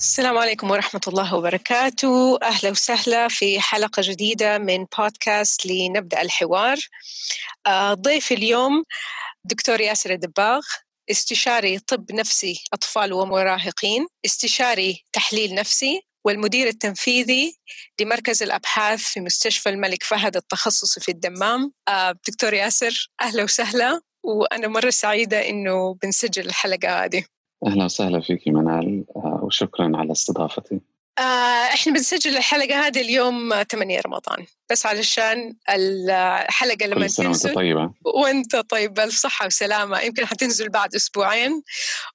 السلام عليكم ورحمة الله وبركاته. أهلا وسهلا في حلقة جديدة من بودكاست لنبدأ الحوار. آه، ضيف اليوم دكتور ياسر الدباغ استشاري طب نفسي أطفال ومراهقين استشاري تحليل نفسي والمدير التنفيذي لمركز الأبحاث في مستشفى الملك فهد التخصصي في الدمام. آه، دكتور ياسر أهلا وسهلا وأنا مرة سعيدة إنه بنسجل الحلقة هذه. أهلا وسهلا فيك منال آه، وشكرا على استضافتي. إحنا بنسجل الحلقة هذه اليوم 8 رمضان. بس علشان الحلقة لما سنة وأنت تنزل طيبة. وأنت طيب بألف صحة وسلامة. يمكن حتنزل بعد أسبوعين.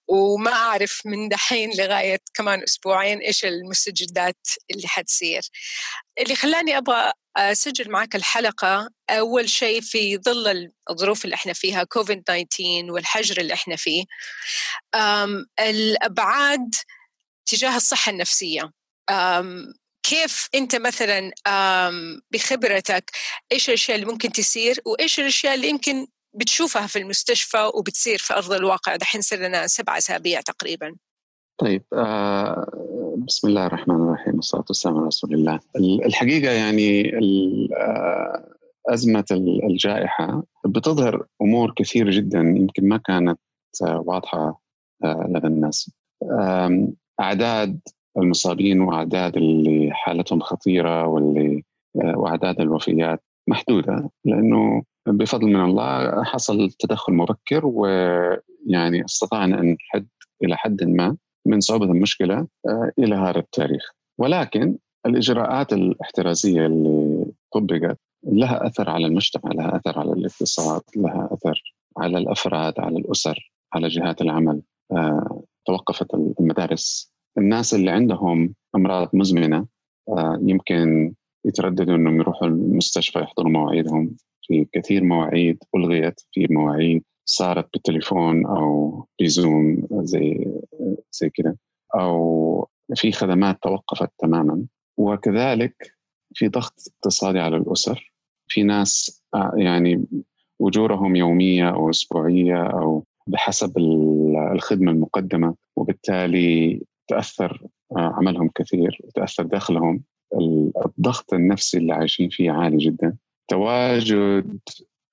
وما أعرف من دحين لغاية كمان أسبوعين إيش المستجدات اللي حتصير. اللي خلاني أبغى أسجل معك الحلقة أول شيء في ظل الظروف اللي إحنا فيها كوفيد 19 والحجر اللي إحنا فيه أم، الأبعاد تجاه الصحة النفسية. أم، كيف أنت مثلا بخبرتك إيش الأشياء اللي ممكن تصير وإيش الأشياء اللي يمكن بتشوفها في المستشفى وبتصير في أرض الواقع؟ دحين صار لنا سبع أسابيع تقريبا. طيب آه بسم الله الرحمن الرحيم والصلاة والسلام على رسول الله. ال- الحقيقة يعني آه، أزمة ال- الجائحة بتظهر أمور كثيرة جدا يمكن ما كانت آه، واضحة آه، لدى الناس. آم، أعداد المصابين وأعداد اللي حالتهم خطيرة واللي آه، وأعداد الوفيات محدودة لأنه بفضل من الله حصل تدخل مبكر ويعني استطعنا أن نحد إلى حد ما من صعوبة المشكلة آه، إلى هذا التاريخ. ولكن الإجراءات الاحترازية اللي طبقت لها أثر على المجتمع لها أثر على الاقتصاد لها أثر على الأفراد على الأسر على جهات العمل آه، توقفت المدارس. الناس اللي عندهم أمراض مزمنة آه، يمكن يترددوا أنهم يروحوا المستشفى يحضروا مواعيدهم. في كثير مواعيد ألغيت في مواعيد صارت بالتليفون أو بزوم زي زي كده أو في خدمات توقفت تماما. وكذلك في ضغط اقتصادي على الأسر. في ناس آه، يعني أجورهم يومية أو أسبوعية أو بحسب ال- الخدمة المقدمة. وبالتالي تأثر آه، عملهم كثير وتأثر دخلهم. ال- الضغط النفسي اللي عايشين فيه عالي جدا. تواجد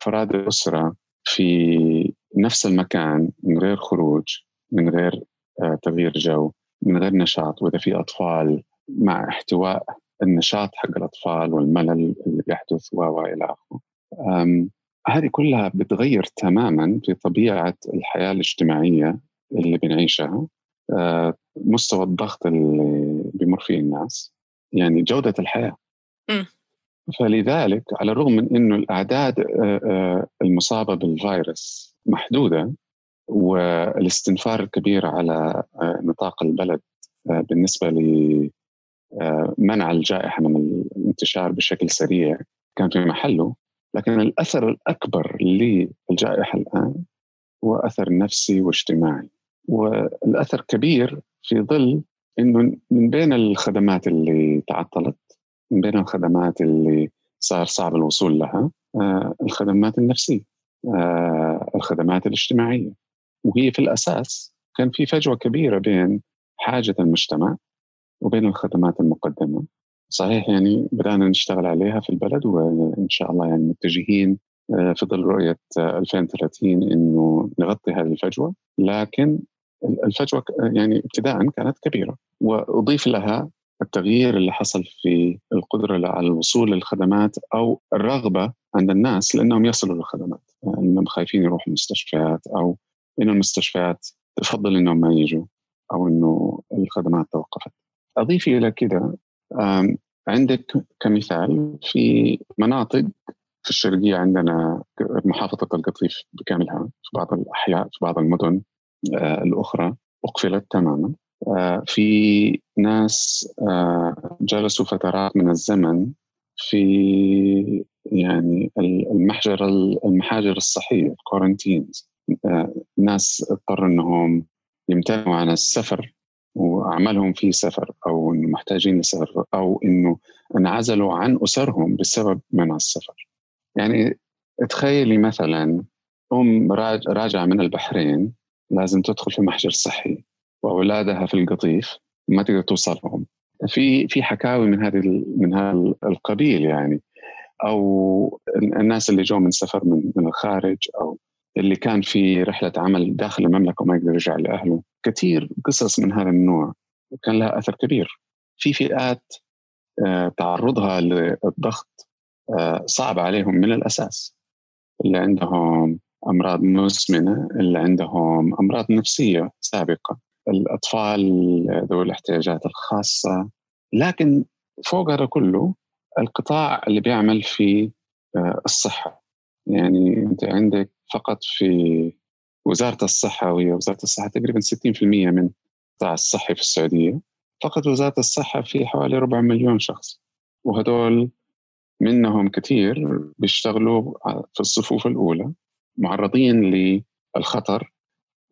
أفراد الأسرة في نفس المكان من غير خروج من غير آه، تغيير جو من غير نشاط. وإذا في أطفال مع احتواء النشاط حق الأطفال والملل اللي بيحدث و و إلى آخره. أم، هذه كلها بتغير تماما في طبيعة الحياة الاجتماعية اللي بنعيشها. آه، مستوى الضغط اللي بيمر فيه الناس يعني جودة الحياة مم. فلذلك على الرغم من إنه الأعداد آه، آه، المصابة بالفيروس محدودة والاستنفار الكبير على آه، نطاق البلد بالنسبة لمنع الجائحة من الانتشار بشكل سريع كان في محله لكن الأثر الأكبر للجائحة الآن هو أثر نفسي واجتماعي والأثر كبير في ظل إنه من بين الخدمات اللي تعطلت من بين الخدمات اللي صار صعب الوصول لها آه، الخدمات النفسية آه، الخدمات الاجتماعية. وهي في الأساس كان في فجوة كبيرة بين حاجة المجتمع وبين الخدمات المقدمة. صحيح يعني بدأنا نشتغل عليها في البلد وإن شاء الله يعني متجهين آه، في ظل رؤية 2030 إنه نغطي هذه الفجوة. لكن الفجوة يعني ابتداء كانت كبيرة وأضيف لها التغيير اللي حصل في القدرة على الوصول للخدمات أو الرغبة عند الناس لأنهم يصلوا للخدمات. لأنهم خايفين يروحوا المستشفيات أو إن المستشفيات تفضل إنهم ما يجوا أو إنه الخدمات توقفت. أضيف إلى كده عندك كمثال في مناطق في الشرقية عندنا محافظة القطيف بكاملها في بعض الأحياء في بعض المدن. آه، الأخرى أقفلت تماما آه، في ناس آه، جلسوا فترات من الزمن في يعني المحجر المحاجر الصحية الكورنتينز ناس اضطروا إنهم يمتنعوا عن السفر وأعمالهم في سفر أو محتاجين لسفر أو إنه انعزلوا عن أسرهم بسبب منع السفر. يعني تخيلي مثلا أم راجعة من البحرين لازم تدخل في محجر صحي وأولادها في القطيف ما تقدر توصلهم. في في حكاوي من هذه من هذا القبيل يعني أو الناس اللي جو من سفر من من الخارج أو اللي كان في رحلة عمل داخل المملكة وما يقدر يرجع لأهله. كثير قصص من هذا النوع وكان لها أثر كبير. في فئات آه، تعرضها للضغط آه، صعب عليهم من الأساس. اللي عندهم أمراض مزمنه اللي عندهم أمراض نفسية سابقة. الأطفال ذوي الاحتياجات الخاصة. لكن فوق هذا كله القطاع اللي بيعمل في آه، الصحة. يعني أنت عندك فقط في وزارة الصحة وهي وزارة الصحة تقريبا 60% من القطاع الصحي في السعودية. فقط وزارة الصحة في حوالي ربع مليون شخص. وهدول منهم كثير بيشتغلوا في الصفوف الأولى. معرضين للخطر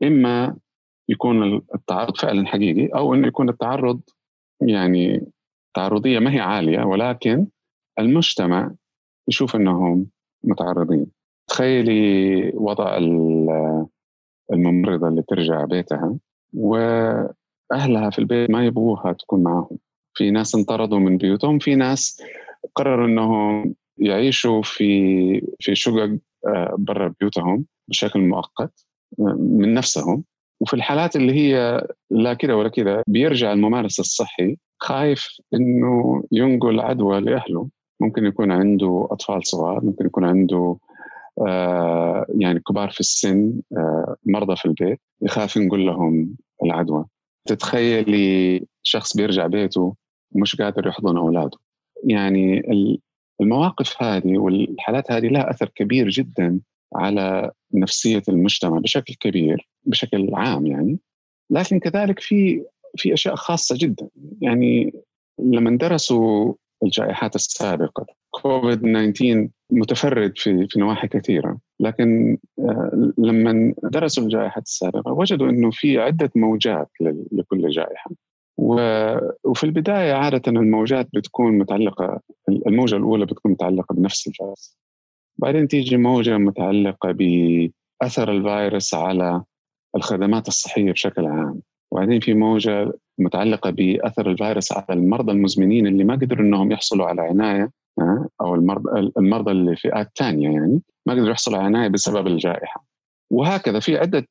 إما يكون التعرض فعلا حقيقي أو إنه يكون التعرض يعني تعرضية ما هي عالية ولكن المجتمع يشوف إنهم متعرضين. تخيلي وضع الممرضة اللي ترجع بيتها وأهلها في البيت ما يبغوها تكون معهم. في ناس انطردوا من بيوتهم في ناس قرروا أنهم يعيشوا في في شقق برا بيوتهم بشكل مؤقت آه، من نفسهم. وفي الحالات اللي هي لا كذا ولا كذا بيرجع الممارس الصحي خايف إنه ينقل عدوى لأهله. ممكن يكون عنده أطفال صغار ممكن يكون عنده آه، يعني كبار في السن آه، مرضى في البيت يخاف نقول لهم العدوى. تتخيلي شخص بيرجع بيته ومش قادر يحضن أولاده. يعني المواقف هذه والحالات هذه لها أثر كبير جدا على نفسية المجتمع بشكل كبير بشكل عام يعني. لكن كذلك في في أشياء خاصة جدا. يعني لما درسوا الجائحات السابقة كوفيد 19 متفرد في في نواحي كثيرة. لكن آه، لما درسوا الجائحات السابقة وجدوا إنه في عدة موجات لكل جائحة. وفي البداية عادة الموجات بتكون متعلقة الموجة الأولى بتكون متعلقة بنفس الفيروس بعدين تيجي موجة متعلقة بأثر الفيروس على الخدمات الصحية بشكل عام. وبعدين في موجة متعلقة بأثر الفيروس على المرضى المزمنين اللي ما قدروا إنهم يحصلوا على عناية أو المرضى المرضى اللي فئات ثانية يعني ما قدروا يحصلوا على عناية بسبب الجائحة. وهكذا في عدة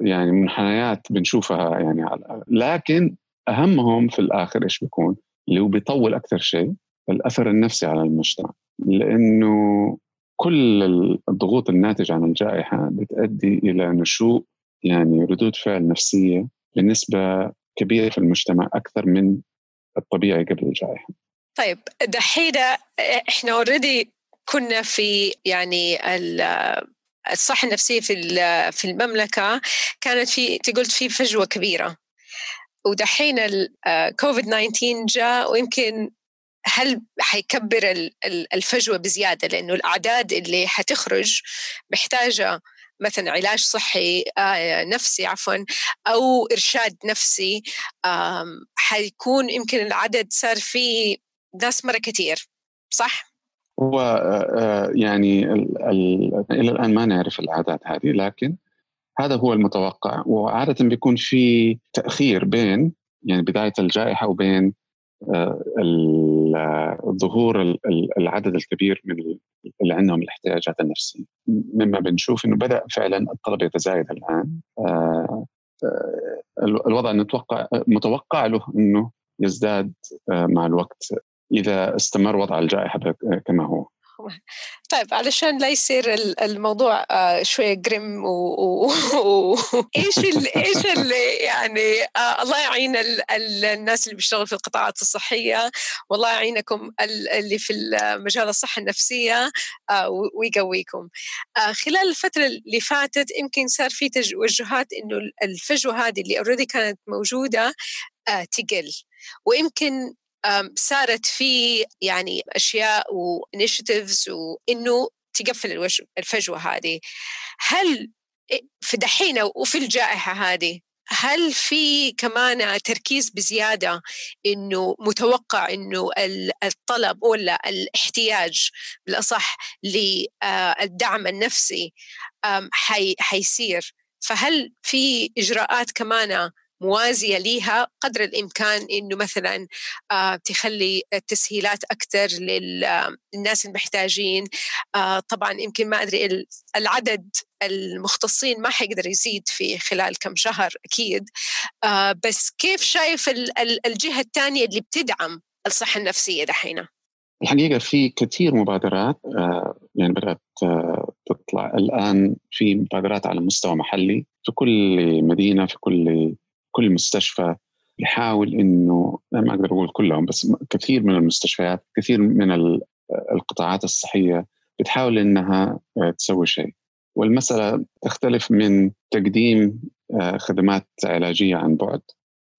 يعني منحنيات بنشوفها يعني لكن أهمهم في الآخر إيش بيكون؟ اللي هو بيطول أكثر شيء الأثر النفسي على المجتمع لأنه كل الضغوط الناتجه عن الجائحة بتؤدي إلى نشوء يعني ردود فعل نفسية بنسبة كبيرة في المجتمع أكثر من الطبيعي قبل الجائحة. طيب دحين إحنا اوريدي كنا في يعني الصحة النفسية في في المملكة كانت في قلت في فجوة كبيرة ودحين الكوفيد 19 جاء ويمكن هل حيكبر الفجوة بزيادة لأنه الأعداد اللي حتخرج محتاجة مثلا علاج صحي آه نفسي عفوا أو إرشاد نفسي حيكون يمكن العدد صار فيه ناس مرة كثير صح؟ هو آه، آه، يعني ال ال إلى الآن ما نعرف الأعداد هذه لكن هذا هو المتوقع. وعادة بيكون في تأخير بين يعني بداية الجائحة وبين ظهور العدد الكبير من اللي عندهم الاحتياجات النفسية. مما بنشوف إنه بدأ فعلا الطلب يتزايد الآن. الوضع نتوقع متوقع له إنه يزداد مع الوقت إذا استمر وضع الجائحة كما هو. طيب علشان لا يصير الموضوع آه، شوية جريم و, إيش إيش اللي يعني آه، الله يعين الناس اللي بيشتغلوا في القطاعات الصحية والله يعينكم اللي في مجال الصحة النفسية آه، ويقويكم. خلال الفترة اللي فاتت يمكن صار في توجهات إنه الفجوة هذه اللي already كانت موجودة تقل. ويمكن صارت في يعني أشياء و initiatives وإنه تقفل الفجوة هذه. هل في دحين وفي الجائحة هذه هل في كمان تركيز بزيادة إنه متوقع إنه الطلب ولا الاحتياج بالأصح للدعم النفسي حيصير؟ فهل في إجراءات كمان موازية ليها قدر الإمكان إنه مثلا آه، تخلي التسهيلات أكثر للناس المحتاجين. آه، طبعا يمكن ما أدري العدد المختصين ما حيقدر يزيد في خلال كم شهر أكيد. آه، بس كيف شايف الجهة الثانية اللي بتدعم الصحة النفسية دحين؟ الحقيقة في كثير مبادرات يعني بدأت تطلع. الآن في مبادرات على مستوى محلي في كل مدينة في كل كل مستشفى يحاول إنه ما أقدر أقول كلهم بس كثير من المستشفيات كثير من القطاعات الصحية بتحاول إنها آه، تسوي شيء. والمسألة تختلف من تقديم آه، خدمات علاجية عن بعد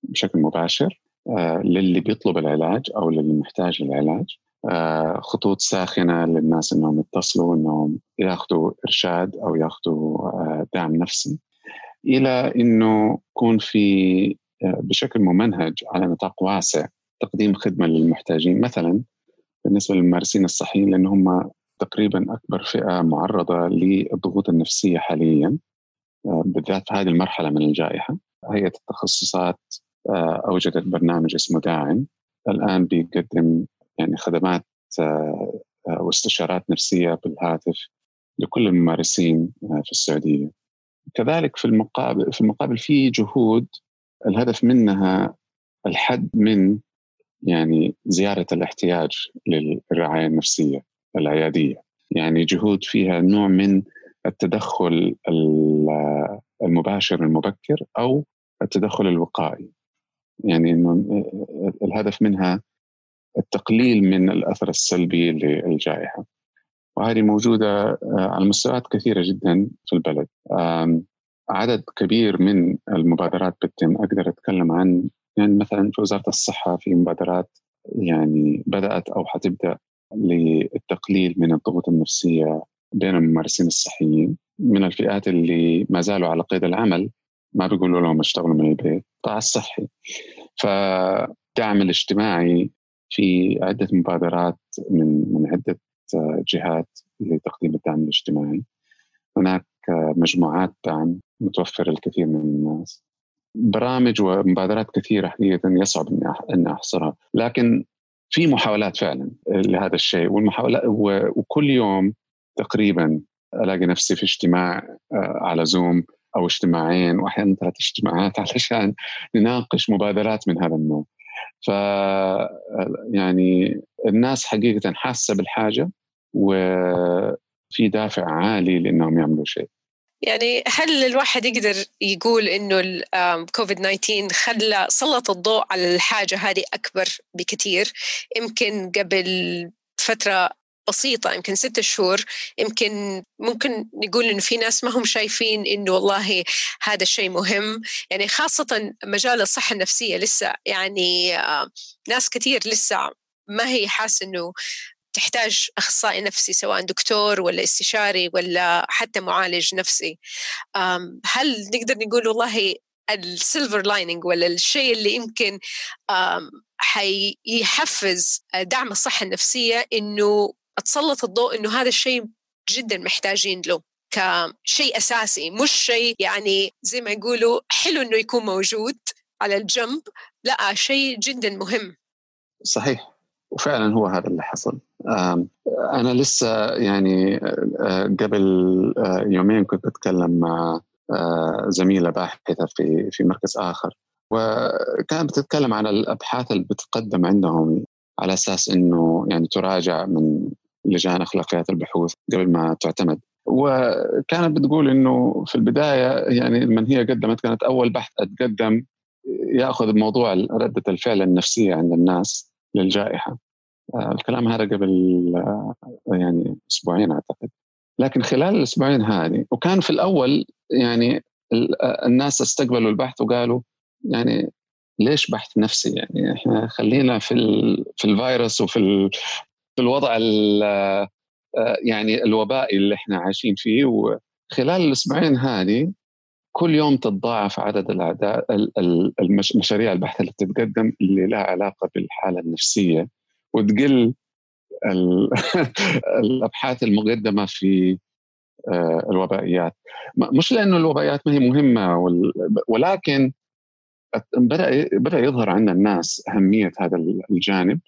بشكل مباشر آه، للي بيطلب العلاج أو للي محتاج العلاج خطوط ساخنة للناس إنهم يتصلوا إنهم ياخذوا إرشاد أو ياخذوا دعم نفسي. إلى إنه يكون في آه، بشكل ممنهج على نطاق واسع تقديم خدمة للمحتاجين. مثلا بالنسبة للممارسين الصحيين لأن هم تقريبا أكبر فئة معرضة للضغوط النفسية حاليا آه، بالذات في هذه المرحلة من الجائحة. هيئة التخصصات آه، أوجدت برنامج اسمه داعم. الآن بيقدم يعني خدمات واستشارات نفسية بالهاتف لكل الممارسين في السعودية. كذلك في المقابل في المقابل في جهود الهدف منها الحد من يعني زياده الاحتياج للرعاية النفسية العيادية. يعني جهود فيها نوع من التدخل المباشر المبكر أو التدخل الوقائي. يعني إنه الهدف منها التقليل من الأثر السلبي للجائحة. وهذه موجودة آه، على مستويات كثيرة جدا في البلد. عدد كبير من المبادرات بتتم أقدر أتكلم عن يعني مثلا في وزارة الصحة في مبادرات يعني بدأت أو حتبدأ للتقليل من الضغوط النفسية بين الممارسين الصحيين. من الفئات اللي ما زالوا على قيد العمل ما بيقولوا لهم اشتغلوا من البيت القطاع الصحي فالدعم الاجتماعي في عدة مبادرات من من عدة جهات لتقديم الدعم الاجتماعي. هناك مجموعات دعم متوفرة الكثير من الناس. برامج ومبادرات كثيرة حقيقة يصعب أني أحصرها. لكن في محاولات فعلا لهذا الشيء والمحاولات وكل يوم تقريبا ألاقي نفسي في اجتماع آه، على زوم أو اجتماعين واحيانا ثلاث اجتماعات علشان نناقش مبادرات من هذا النوع. ف يعني الناس حقيقة حاسة بالحاجة وفي دافع عالي لإنهم يعملوا شيء. يعني هل الواحد يقدر يقول إنه الكوفيد 19 خلى سلط الضوء على الحاجة هذه أكبر بكثير؟ يمكن قبل فترة بسيطة يمكن ستة شهور يمكن ممكن نقول إنه في ناس ما هم شايفين إنه والله هذا الشيء مهم. يعني خاصة مجال الصحة النفسية لسه يعني ناس كثير لسه ما هي حاسة إنه تحتاج أخصائي نفسي سواء دكتور ولا استشاري ولا حتى معالج نفسي. هل نقدر نقول والله ال silver lining ولا الشيء اللي يمكن حيحفز دعم الصحة النفسية إنه تسلط الضوء إنه هذا الشيء جدا محتاجين له كشيء أساسي مش شيء يعني زي ما يقولوا حلو إنه يكون موجود على الجنب لا شيء جدا مهم. صحيح. وفعلا هو هذا اللي حصل. أنا لسه يعني قبل يومين كنت أتكلم مع زميلة باحثة في في مركز آخر وكانت بتتكلم عن الأبحاث اللي بتقدم عندهم على أساس إنه يعني تراجع من لجان أخلاقيات البحوث قبل ما تعتمد. وكانت بتقول إنه في البداية يعني من هي قدمت كانت أول بحث أتقدم يأخذ موضوع ردة الفعل النفسية عند الناس للجائحة. آه، الكلام هذا قبل آه، يعني أسبوعين أعتقد. لكن خلال الأسبوعين هذه وكان في الأول يعني الناس استقبلوا البحث وقالوا يعني ليش بحث نفسي؟ يعني إحنا خلينا في في الفيروس وفي في الوضع آه، يعني الوبائي اللي إحنا عايشين فيه. وخلال الأسبوعين هذه كل يوم تتضاعف عدد الاعداد المشاريع البحث اللي تتقدم اللي لها علاقة بالحالة النفسية. وتقل الأبحاث المقدمة في آه، الوبائيات مش لأنه الوبائيات ما هي مهمة ولكن بدأ بدأ يظهر عند الناس أهمية هذا الجانب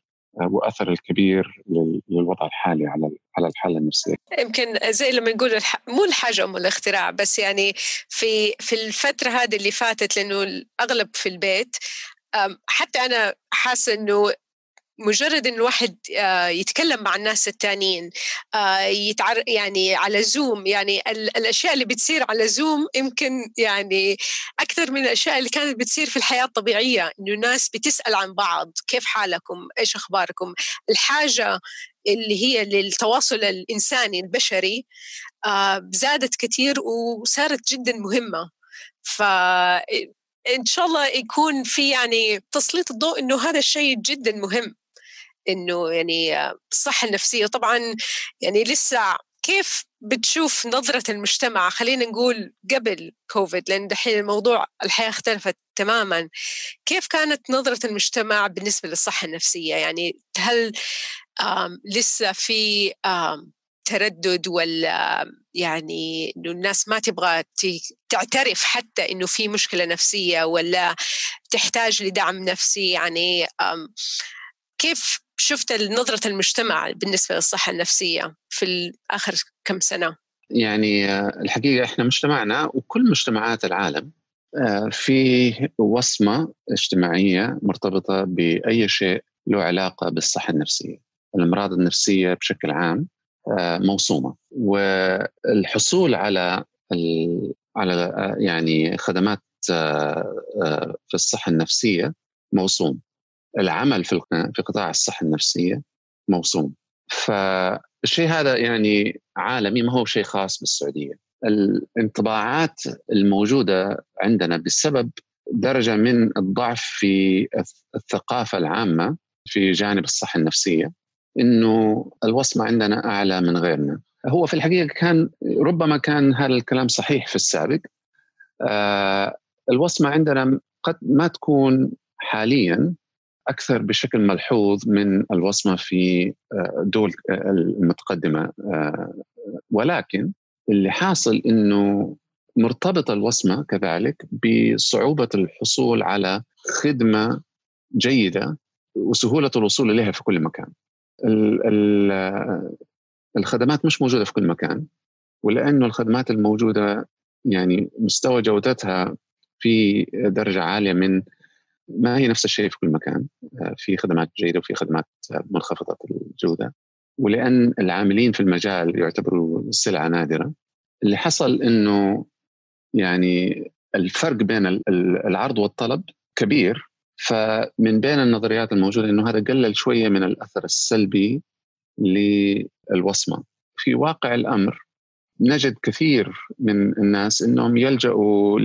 آه، وأثر الكبير للوضع الحالي على على الحالة النفسية. يمكن زي لما نقول الح... مو الحاجة ام الاختراع بس يعني في في الفترة هذه اللي فاتت لأنه الأغلب في البيت حتى أنا حاسة إنه مجرد إن الواحد آه، يتكلم مع الناس التانيين آه، يتعر يعني على زوم يعني الأشياء اللي بتصير على زوم يمكن يعني أكثر من الأشياء اللي كانت بتصير في الحياة الطبيعية إنه الناس بتسأل عن بعض كيف حالكم؟ إيش أخباركم؟ الحاجة اللي هي للتواصل الإنساني البشري آه، زادت كثير وصارت جدا مهمة. ف إن شاء الله يكون في يعني تسليط الضوء إنه هذا الشيء جدا مهم. إنه يعني الصحه النفسيه طبعا يعني لسه كيف بتشوف نظرة المجتمع؟ خلينا نقول قبل كوفيد لأن دحين الموضوع الحياة اختلفت تماما. كيف كانت نظرة المجتمع بالنسبة للصحة النفسية؟ يعني هل لسه في تردد ولا يعني إنه الناس ما تبغى تعترف حتى إنه في مشكلة نفسية ولا تحتاج لدعم نفسي؟ يعني كيف شفت نظرة المجتمع بالنسبة للصحة النفسية في آخر كم سنة؟ يعني آه، الحقيقة إحنا مجتمعنا وكل مجتمعات العالم آه، في وصمة اجتماعية مرتبطة بأي شيء له علاقة بالصحة النفسية. الأمراض النفسية بشكل عام آه، موصومة والحصول على على يعني خدمات في الصحة النفسية موصوم العمل في في قطاع الصحة النفسية موصوم فالشيء هذا يعني عالمي ما هو شيء خاص بالسعودية. الانطباعات الموجودة عندنا بسبب درجة من الضعف في الثقافة العامة في جانب الصحة النفسية إنه الوصمة عندنا أعلى من غيرنا. هو في الحقيقة كان ربما كان هذا الكلام صحيح في السابق. آه الوصمة عندنا قد ما تكون حاليا أكثر بشكل ملحوظ من الوصمة في آه، آه، المتقدمة آه، ولكن اللي حاصل إنه مرتبطه الوصمة كذلك بصعوبة الحصول على خدمة جيدة وسهولة الوصول إليها في كل مكان. الخدمات مش موجودة في كل مكان ولأنه الخدمات الموجودة يعني مستوى جودتها في درجة عالية من ما هي نفس الشيء في كل مكان. آه، في خدمات جيدة وفي خدمات منخفضة الجودة. ولأن العاملين في المجال يعتبروا سلعة نادرة. اللي حصل إنه يعني الفرق بين العرض والطلب كبير. فمن بين النظريات الموجودة إنه هذا قلل شوية من الأثر السلبي للوصمة. في واقع الأمر نجد كثير من الناس إنهم يلجأوا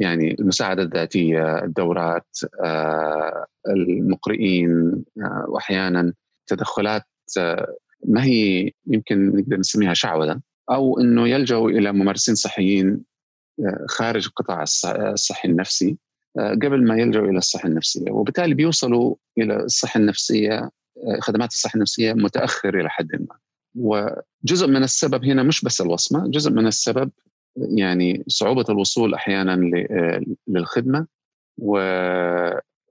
يعني المساعدة الذاتية الدورات آه، المقرئين آه، وأحيانا تدخلات آه، ما هي يمكن نقدر نسميها شعوذة أو أنه يلجأوا إلى ممارسين صحيين خارج القطاع الصحي النفسي قبل ما يلجأوا إلى الصحة النفسية. وبالتالي بيوصلوا إلى الصحة النفسية خدمات الصحة النفسية متأخر إلى حد ما. وجزء من السبب هنا مش بس الوصمة جزء من السبب يعني صعوبة الوصول أحيانا للخدمة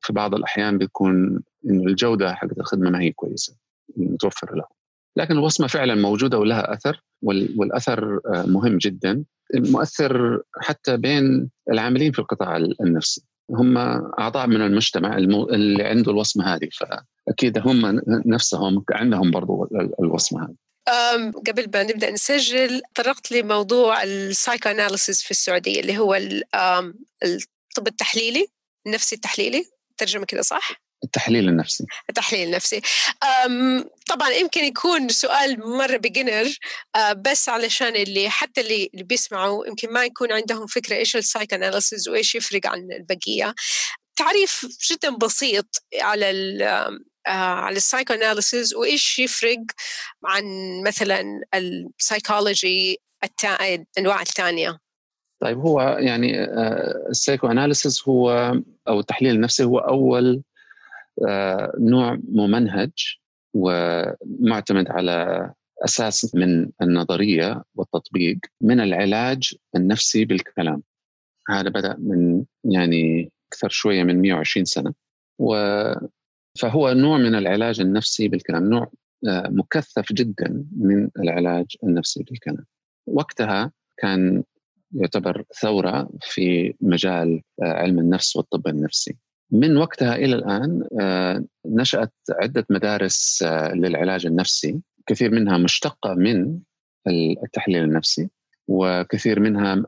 في بعض الأحيان بيكون إنه الجودة حق الخدمة ما هي كويسة متوفرة لهم. لكن الوصمة فعلا موجودة ولها أثر والأثر آه، مهم جدا. مؤثر حتى بين العاملين في القطاع النفسي. هم أعضاء من المجتمع اللي عنده الوصمة هذه فأكيد هم نفسهم عندهم برضو الوصمة هذه. قبل ما نبدأ نسجل طرقت لموضوع ال psychoanalysis في السعودية اللي هو الطب التحليلي النفسي التحليلي. ترجمة كده صح؟ التحليل النفسي. التحليل النفسي. طبعا يمكن يكون سؤال مرة beginner بس علشان اللي حتى اللي, اللي بيسمعوا يمكن ما يكون عندهم فكرة إيش ال psychoanalysis وإيش يفرق عن البقية. تعريف جدا بسيط على ال على ال psychoanalysis وإيش يفرق عن مثلا السايكولوجي الأنواع الثانية؟ طيب هو يعني ال psychoanalysis هو أو التحليل النفسي هو أول آه، نوع ممنهج ومعتمد على أساس من النظرية والتطبيق من العلاج النفسي بالكلام. هذا بدأ من يعني أكثر شوية من 120 سنة. و فهو نوع من العلاج النفسي بالكلام نوع آه، مكثف جدا من العلاج النفسي بالكلام. وقتها كان يعتبر ثورة في مجال آه، علم النفس والطب النفسي. من وقتها إلى الآن آه، نشأت عدة مدارس للعلاج النفسي كثير منها مشتقة من التحليل النفسي وكثير منها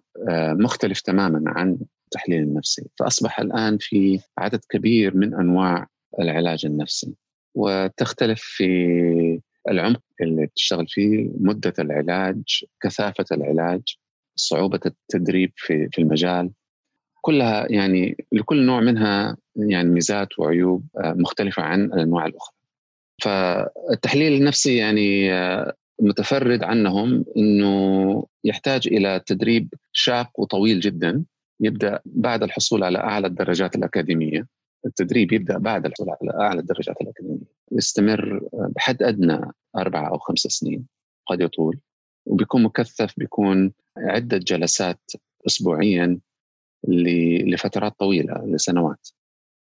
مختلف تماما عن التحليل النفسي. فأصبح الآن في عدد كبير من أنواع العلاج النفسي وتختلف في العمق اللي تشتغل فيه مدة العلاج كثافة العلاج صعوبة التدريب في في المجال كلها يعني لكل نوع منها يعني ميزات وعيوب آه، مختلفة عن الأنواع الأخرى. فالتحليل النفسي يعني آه، متفرد عنهم أنه يحتاج إلى تدريب شاق وطويل جدا يبدأ بعد الحصول على أعلى الدرجات الأكاديمية. التدريب يبدأ بعد الحصول على أعلى الدرجات الأكاديمية يستمر بحد أدنى أربعة أو خمسة سنين قد يطول وبيكون مكثف بيكون عدة جلسات أسبوعيا لفترات طويلة لسنوات.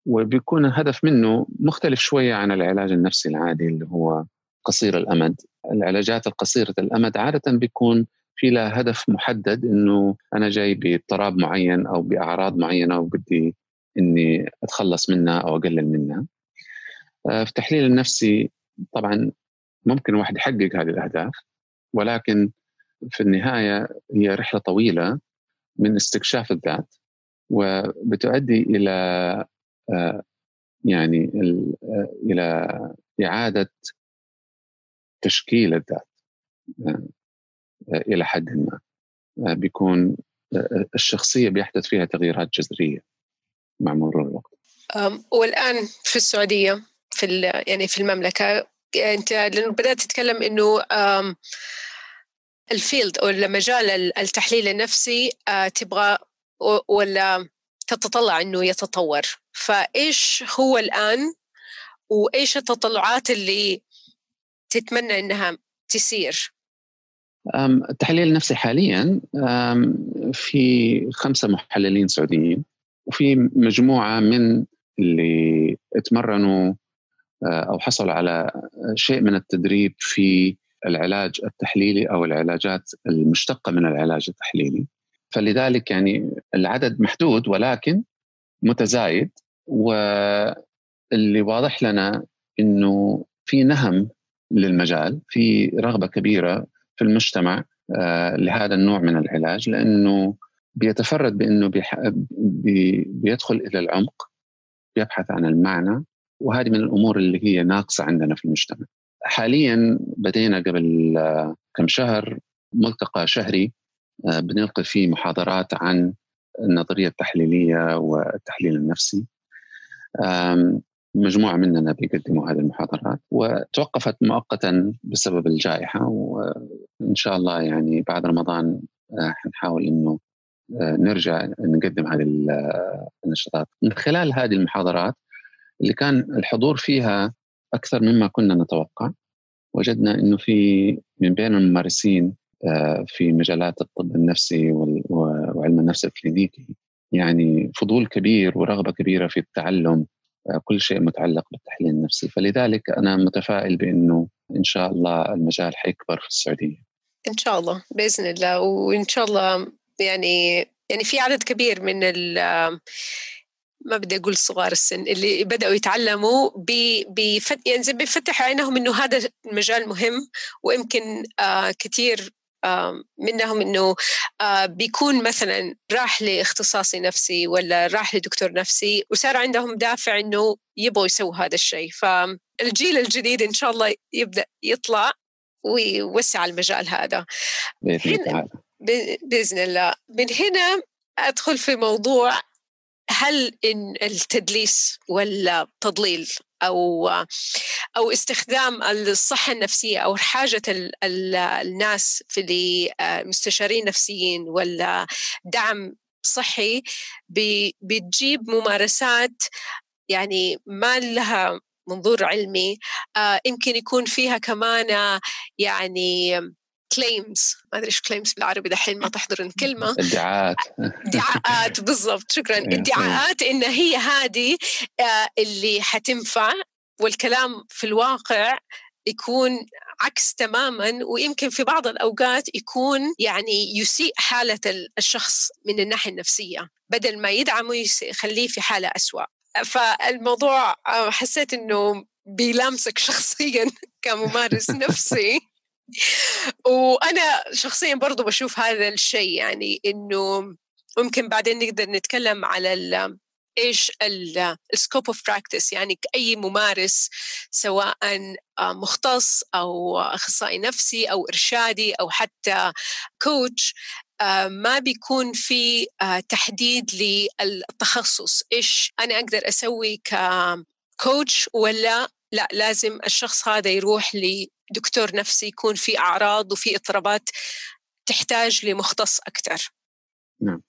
وبيكون الهدف منه مختلف شوية عن العلاج النفسي العادي اللي هو قصير الأمد. العلاجات القصيرة الأمد عادة بيكون في لها هدف محدد إنه أنا جاي باضطراب معين أو بأعراض معينة وبدي إني أتخلص منها أو أقلل منها. آه، في التحليل النفسي طبعا ممكن الواحد يحقق هذه الأهداف ولكن في النهاية هي رحلة طويلة من استكشاف الذات وبتؤدي إلى آه، يعني آه، إلى إعادة تشكيل الذات إلى حد ما. بيكون الشخصية بيحدث فيها تغييرات جذرية. مع مرور الوقت. والآن في السعودية في يعني في المملكة أنت لأنه بدأت تتكلم إنه الفيلد أو مجال التحليل النفسي تبغى ولا تتطلع إنه يتطور. فإيش هو الآن؟ وإيش التطلعات اللي تتمنى إنها تسير؟ التحليل النفسي حاليا في خمسة محللين سعوديين. وفي مجموعة من اللي تمرنوا آه، أو حصلوا على شيء من التدريب في العلاج التحليلي أو العلاجات المشتقة من العلاج التحليلي. فلذلك يعني العدد محدود ولكن متزايد واللي واضح لنا إنه في نهم للمجال في رغبة كبيرة في المجتمع آه، لهذا النوع من العلاج لأنه بيتفرد بأنه. بي... بيدخل إلى العمق بيبحث عن المعنى وهذه من الأمور اللي هي ناقصة عندنا في المجتمع. حاليا بدينا قبل آه، كم شهر ملتقى شهري آه، بنلقي فيه محاضرات عن النظرية التحليلية والتحليل النفسي مجموعة مننا بيقدموا هذه المحاضرات وتوقفت مؤقتا بسبب الجائحة وإن شاء الله يعني بعد رمضان آه، حنحاول إنه نرجع نقدم هذه النشاطات. من خلال هذه المحاضرات اللي كان الحضور فيها أكثر مما كنا نتوقع وجدنا إنه في من بين الممارسين آه، في مجالات الطب النفسي وعلم النفس الكلينيكي يعني فضول كبير ورغبة كبيرة في التعلم كل شيء متعلق بالتحليل النفسي. فلذلك أنا متفائل بأنه إن شاء الله المجال حيكبر في السعودية. إن شاء الله بإذن الله. وإن شاء الله يعني يعني في عدد كبير من ال ما بدي أقول صغار السن اللي بدأوا يتعلموا بفت يعني زي بيفتحوا عينهم إنه هذا المجال مهم ويمكن آه كثير آه منهم إنه آه بيكون مثلا راح لاختصاصي نفسي ولا راح لدكتور نفسي وصار عندهم دافع إنه يبغوا يسووا هذا الشيء. فالجيل الجديد إن شاء الله يبدأ يطلع ويوسع المجال هذا. الله. بإذن الله. من هنا أدخل في موضوع هل إن التدليس ولا التضليل أو أو استخدام الصحة النفسية أو حاجة الناس في مستشارين نفسيين ولا دعم صحي بتجيب ممارسات يعني ما لها منظور علمي آه، يمكن يكون فيها كمان يعني claims ما أدري إيش claims بالعربي دحين ما تحضر الكلمة ادعاءات. ادعاءات بالضبط. شكرا. إيه، ادعاءات إن هي هذه آه، اللي حتنفع والكلام في الواقع يكون عكس تماما ويمكن في بعض الأوقات يكون يعني يسيء حالة الشخص من الناحية النفسية. بدل ما يدعمه يخليه في حالة أسوأ. فالموضوع آه، حسيت إنه بيلامسك شخصيا كممارس نفسي. وأنا شخصيا برضو بشوف هذا الشيء يعني إنه ممكن بعدين نقدر نتكلم على إيش ال scope of practice يعني أي ممارس سواء آه، مختص أو أخصائي نفسي أو إرشادي أو حتى كوتش آه، ما بيكون في آه، تحديد للتخصص إيش أنا أقدر أسوي ككوتش ولا لا لازم الشخص هذا يروح لدكتور نفسي يكون في أعراض وفي اضطرابات تحتاج لمختص أكثر نعم.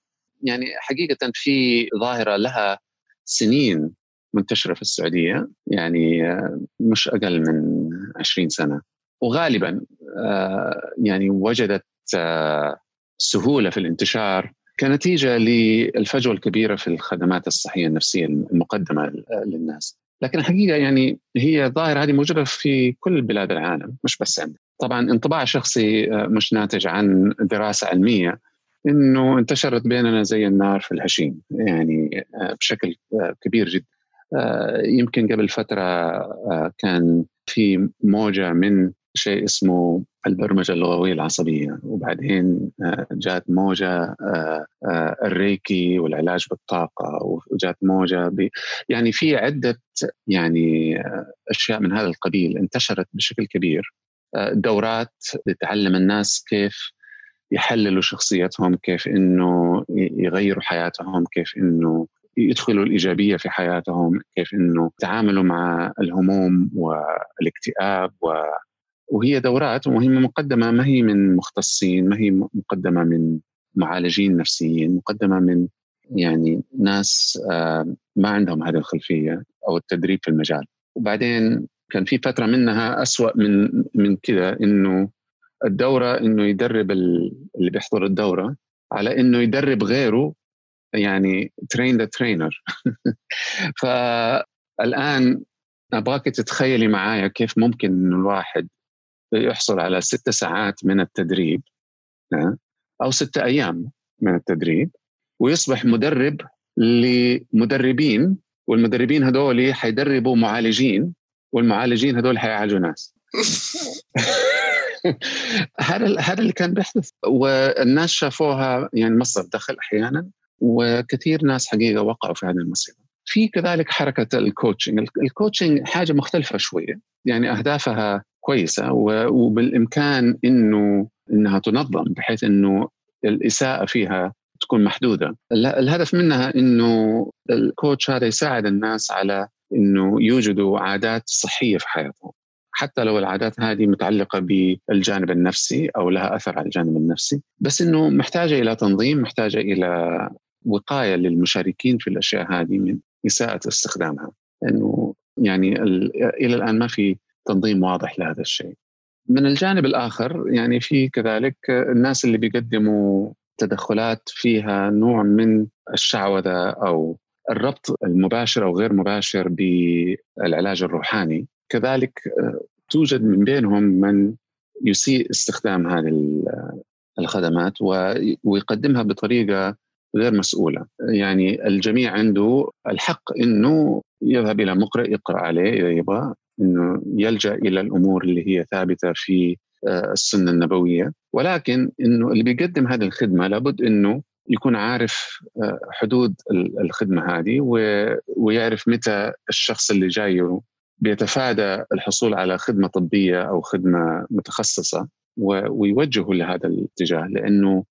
يعني حقيقة في ظاهرة لها سنين منتشرة في السعودية يعني آه، مش أقل من 20 سنة. وغالبا يعني وجدت سهولة في الانتشار كنتيجة للفجوة الكبيرة في الخدمات الصحية النفسية المقدمة للناس. لكن الحقيقة يعني هي ظاهرة هذه موجودة في كل بلاد العالم مش بس عندنا. طبعا انطباع شخصي آه، مش ناتج عن دراسة علمية إنه انتشرت بيننا زي النار في الهشيم يعني آه، بشكل آه، كبير جدا. يمكن قبل فترة كان في موجة من شيء اسمه البرمجة اللغوية العصبية. وبعدين آه، جات موجة آه، آه، الريكي والعلاج بالطاقة وجات موجة ب... يعني في عدة يعني أشياء من هذا القبيل انتشرت بشكل كبير. دورات بتعلم الناس كيف يحللوا شخصيتهم كيف إنه يغيروا حياتهم كيف إنه يدخلوا الإيجابية في حياتهم كيف إنه يتعاملوا مع الهموم والاكتئاب وهي دورات وهي مقدمة ما هي من مختصين ما هي مقدمة من معالجين نفسيين مقدمة من يعني ناس آه، ما عندهم هذه الخلفية أو التدريب في المجال. وبعدين كان في فترة منها أسوأ من من كذا إنه الدورة إنه يدرب اللي بيحضر الدورة على إنه يدرب غيره يعني ترين ذا ترينر فالآن أبغاك تتخيلي معايا كيف ممكن إنه الواحد يحصل على ست ساعات من التدريب أو ستة أيام من التدريب ويصبح مدرب لمدربين والمدربين هذول حيدربوا معالجين والمعالجين هذول حيعالجوا ناس. هذا هذا اللي كان بيحدث. والناس شافوها يعني مصدر دخل أحيانا وكثير ناس حقيقة وقعوا في هذه المصيبة. في كذلك حركة ال coaching، ال coaching حاجة مختلفة شوية، يعني أهدافها كويسة وبالإمكان إنه إنها تنظم بحيث إنه الإساءة فيها تكون محدودة. الهدف منها إنه ال coach هذا يساعد الناس على إنه يوجدوا عادات صحية في حياتهم. حتى لو العادات هذه متعلقة بالجانب النفسي أو لها أثر على الجانب النفسي بس إنه محتاجة إلى تنظيم محتاجة إلى وقاية للمشاركين في الأشياء هذه من إساءة استخدامها. انه يعني إلى الآن ما في تنظيم واضح لهذا الشيء. من الجانب الآخر يعني في كذلك الناس اللي بيقدموا تدخلات فيها نوع من الشعوذة أو الربط المباشر أو غير مباشر بالعلاج الروحاني. كذلك توجد من بينهم من يسيء استخدام هذه الخدمات ويقدمها بطريقة غير مسؤولة. يعني الجميع عنده الحق إنه يذهب إلى مقرئ يقرأ عليه إذا يبغى. إنه يلجأ إلى الأمور اللي هي ثابتة في آه، السنة النبوية ولكن إنه اللي بيقدم هذه الخدمة لابد إنه يكون عارف آه، حدود الخدمة هذه ويعرف متى الشخص اللي جاي بيتفادى الحصول على خدمة طبية أو خدمة متخصصة ويوجهه لهذا الاتجاه لأنه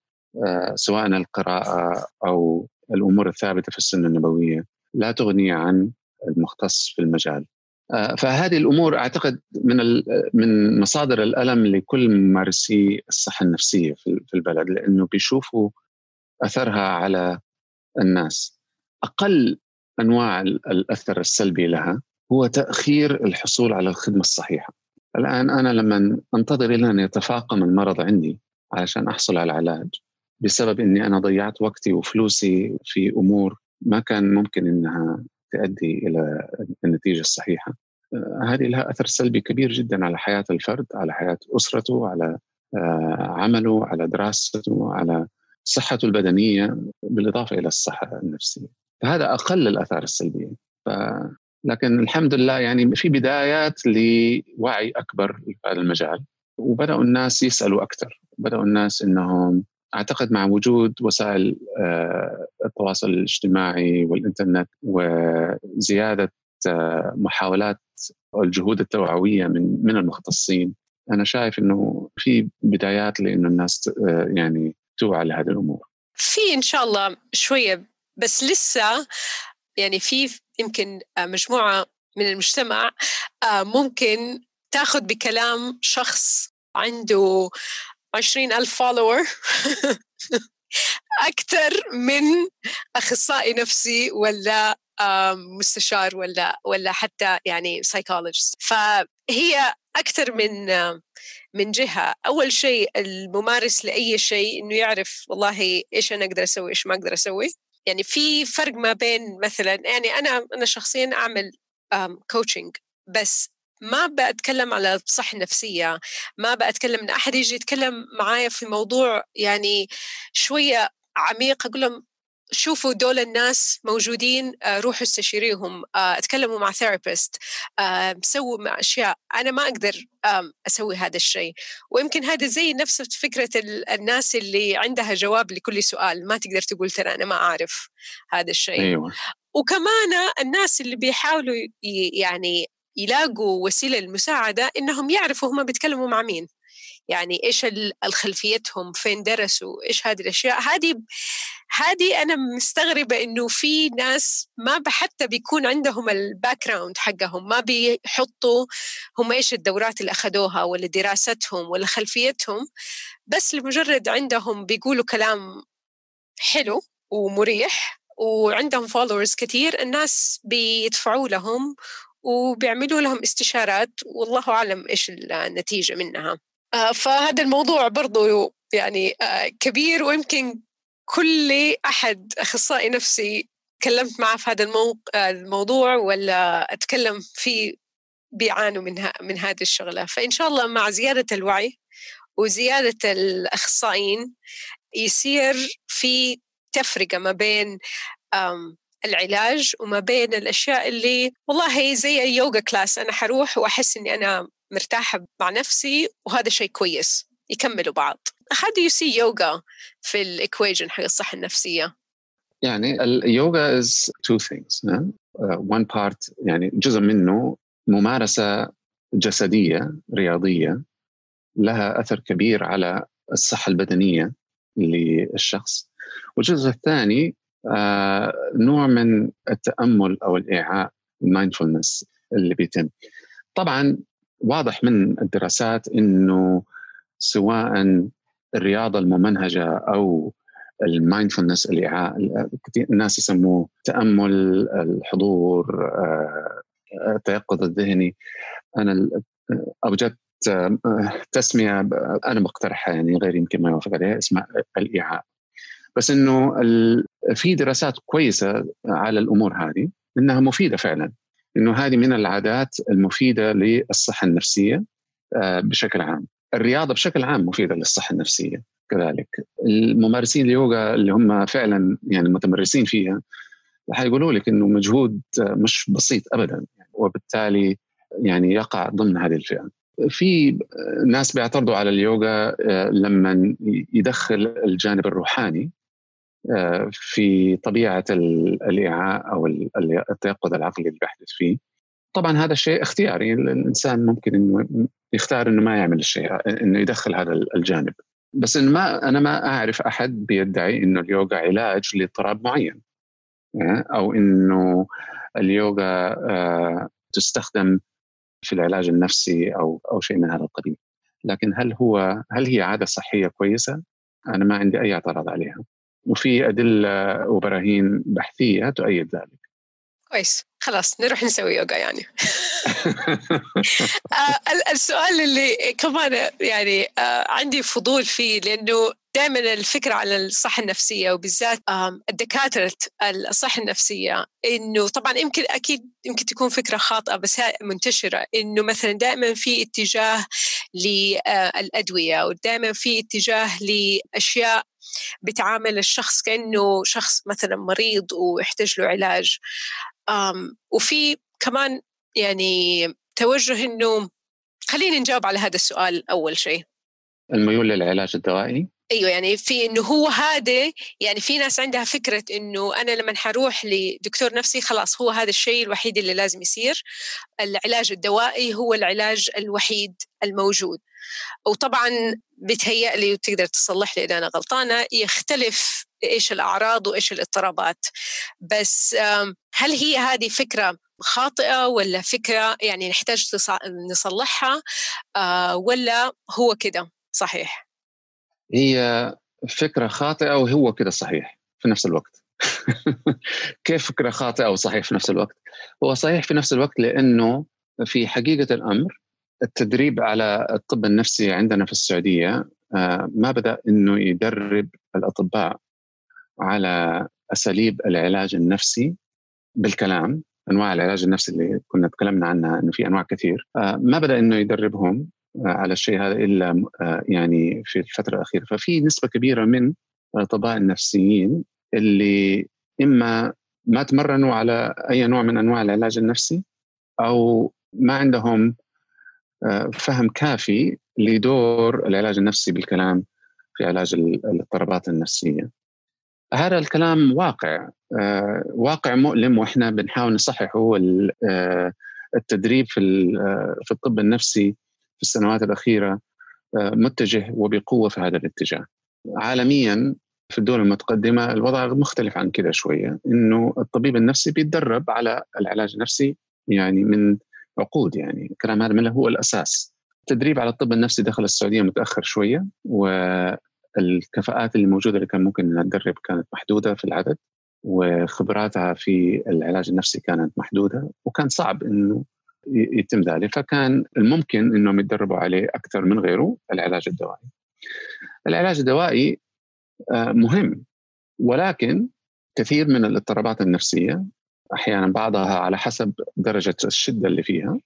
آه، سواء القراءة أو الأمور الثابتة في السنة النبوية لا تغني عن المختص في المجال. آه، فهذه الأمور أعتقد من من مصادر الألم لكل ممارسي الصحة النفسية في البلد لأنه بيشوفوا أثرها على الناس. أقل أنواع الأثر السلبي لها هو تأخير الحصول على الخدمة الصحيحة. الآن أنا لما أنتظر إلى أن يتفاقم المرض عندي علشان أحصل على العلاج بسبب إني أنا ضيعت وقتي وفلوسي في أمور ما كان ممكن إنها تؤدي إلى النتيجة الصحيحة. آه، هذه لها أثر سلبي كبير جدا على حياة الفرد، على حياة أسرته، على آه، عمله، على دراسته، على صحته البدنية بالإضافة إلى الصحة النفسية. فهذا أقل الأثار السلبية. ف لكن الحمد لله يعني في بدايات لوعي أكبر في هذا المجال وبدأوا الناس يسألوا أكثر بدأوا الناس إنهم أعتقد مع وجود وسائل آه، التواصل الاجتماعي والإنترنت وزيادة آه، محاولات الجهود التوعوية من من المختصين أنا شايف إنه في بدايات لإنه الناس آه، يعني توعى لهذه الأمور. في إن شاء الله شوية بس لسه يعني في يمكن مجموعة من المجتمع ممكن تاخذ بكلام شخص عنده عشرين ألف فولور أكثر من أخصائي نفسي ولا مستشار ولا ولا حتى يعني psychologist فهي أكثر من من جهة. أول شيء الممارس لأي شيء إنه يعرف والله إيش أنا أقدر أسوي إيش ما أقدر أسوي. يعني في فرق ما بين مثلا يعني أنا أنا شخصيا أعمل coaching بس ما بتكلم على الصحة النفسية ما بتكلم إن أحد يجي يتكلم معايا في موضوع يعني شوية عميق أقول لهم شوفوا دول الناس موجودين آه، روحوا استشيريهم آه، اتكلموا مع ثيرابيست آه، سووا مع أشياء أنا ما أقدر أسوي هذا الشيء ويمكن هذا زي نفس فكرة الناس اللي عندها جواب لكل سؤال ما تقدر تقول ترى أنا ما أعرف هذا الشيء أيوة. وكمان الناس اللي بيحاولوا يعني يلاقوا وسيلة للمساعدة إنهم يعرفوا هم بيتكلموا مع مين. يعني إيش الخلفيتهم فين درسوا إيش هذه الأشياء. هذه هذه أنا مستغربة إنه في ناس ما حتى بيكون عندهم ال background حقهم ما بيحطوا هم إيش الدورات اللي أخذوها ولا دراستهم ولا خلفيتهم بس لمجرد عندهم بيقولوا كلام حلو ومريح وعندهم followers كثير الناس بيدفعوا لهم وبيعملوا لهم استشارات والله أعلم إيش النتيجة منها. آه، فهذا الموضوع برضو يعني آه، كبير ويمكن كل أحد أخصائي نفسي تكلمت معه في هذا الموضوع ولا أتكلم فيه بيعانوا من من هذه الشغلة. فإن شاء الله مع زيادة الوعي وزيادة الأخصائيين يصير في تفرقة ما بين العلاج وما بين الأشياء اللي والله زي ال yoga class أنا حروح وأحس إني أنا مرتاحة مع نفسي وهذا شيء كويس يكملوا بعض. How do you see yoga في ال equation حق الصحة النفسية؟ يعني اليوغا is two things uh, one part يعني جزء منه ممارسة جسدية رياضية لها أثر كبير على الصحة البدنية للشخص. والجزء الثاني نوع من التأمل أو الإيعاء ال mindfulness اللي بيتم. طبعا واضح من الدراسات إنه سواء الرياضة الممنهجة أو ال mindfulness الإيعاء الناس يسموه تأمل الحضور آه، التيقظ الذهني. أنا أوجدت تسمية أنا بقترحها يعني غير يمكن ما يوافق عليها اسمها الإيعاء. بس إنه في دراسات كويسة على الأمور هذه إنها مفيدة فعلا. إنه هذه من العادات المفيدة للصحة النفسية آه، بشكل عام. الرياضة بشكل عام مفيدة للصحة النفسية كذلك. الممارسين اليوغا اللي هم فعلا يعني متمرسين فيها حيقولوا لك إنه مجهود مش بسيط ابدا. وبالتالي يعني يقع ضمن هذه الفئة. في ناس بيعترضوا على اليوغا آه، لما يدخل الجانب الروحاني آه، في طبيعة الإيعاء أو التيقظ العقلي اللي بيحدث فيه. طبعا هذا الشيء اختياري. الإنسان ممكن إنه يختار إنه ما يعمل الشيء إنه يدخل هذا الجانب. بس إن ما أنا ما أعرف أحد بيدعي إنه اليوغا علاج لاضطراب معين. آه، أو إنه اليوغا تستخدم في العلاج النفسي أو أو شيء من هذا القبيل. لكن هل هو هل هي عادة صحية كويسة؟ أنا ما عندي أي اعتراض عليها. وفي أدلة وبراهين بحثية تؤيد ذلك. كويس. خلاص نروح نسوي يوغا يعني. آه، السؤال اللي كمان يعني آه، عندي فضول فيه لأنه دائما الفكرة على الصحة النفسية وبالذات الدكاترة الصحة النفسية إنه طبعا يمكن أكيد يمكن تكون فكرة خاطئة بس هي منتشرة إنه مثلا دائما في اتجاه للأدوية ودائما في اتجاه لأشياء بتعامل الشخص كأنه شخص مثلا مريض ويحتاج له علاج. وفي كمان يعني توجه إنه خلينا نجاوب على هذا السؤال أول شيء. الميول للعلاج الدوائي. أيوه يعني في إنه هو هذا يعني في ناس عندها فكرة إنه أنا لما حروح لدكتور نفسي خلاص هو هذا الشيء الوحيد اللي لازم يصير. العلاج الدوائي هو العلاج الوحيد الموجود. وطبعا بتهيأ لي وتقدر تصلح لي إذا أنا غلطانة يختلف إيش الأعراض وإيش الاضطرابات. بس هل هي هذه فكرة خاطئة ولا فكرة يعني نحتاج نصلحها؟ آه، ولا هو كده؟ صحيح. هي فكرة خاطئة وهو كده صحيح في نفس الوقت. كيف فكرة خاطئة وصحيح في نفس الوقت؟ هو صحيح في نفس الوقت لأنه في حقيقة الأمر التدريب على الطب النفسي عندنا في السعودية آه، ما بدأ إنه يدرب الأطباء على أساليب العلاج النفسي بالكلام أنواع العلاج النفسي اللي كنا تكلمنا عنها إنه في أنواع كثير آه، ما بدأ إنه يدربهم على الشيء هذا إلا آه، يعني في الفترة الأخيرة ففي نسبة كبيرة من الاطباء النفسيين اللي إما ما تمرنوا على أي نوع من أنواع العلاج النفسي أو ما عندهم آه، فهم كافي لدور العلاج النفسي بالكلام في علاج الاضطرابات النفسية. هذا الكلام واقع آه، واقع مؤلم وإحنا بنحاول نصححه التدريب في في الطب النفسي في السنوات الأخيرة آه، متجه وبقوة في هذا الاتجاه. عالميا في الدول المتقدمة الوضع مختلف عن كذا شوية إنه الطبيب النفسي بيتدرب على العلاج النفسي يعني من عقود يعني. الكلام هذا من هو الأساس. التدريب على الطب النفسي دخل السعودية متأخر شوية والكفاءات اللي موجودة اللي كان ممكن إنها تدرب كانت محدودة في العدد وخبراتها في العلاج النفسي كانت محدودة وكان صعب إنه يتم ذلك فكان الممكن إنهم يتدربوا عليه أكثر من غيره العلاج الدوائي. العلاج الدوائي آه، مهم ولكن كثير من الاضطرابات النفسية أحيانا بعضها على حسب درجة الشدة اللي فيها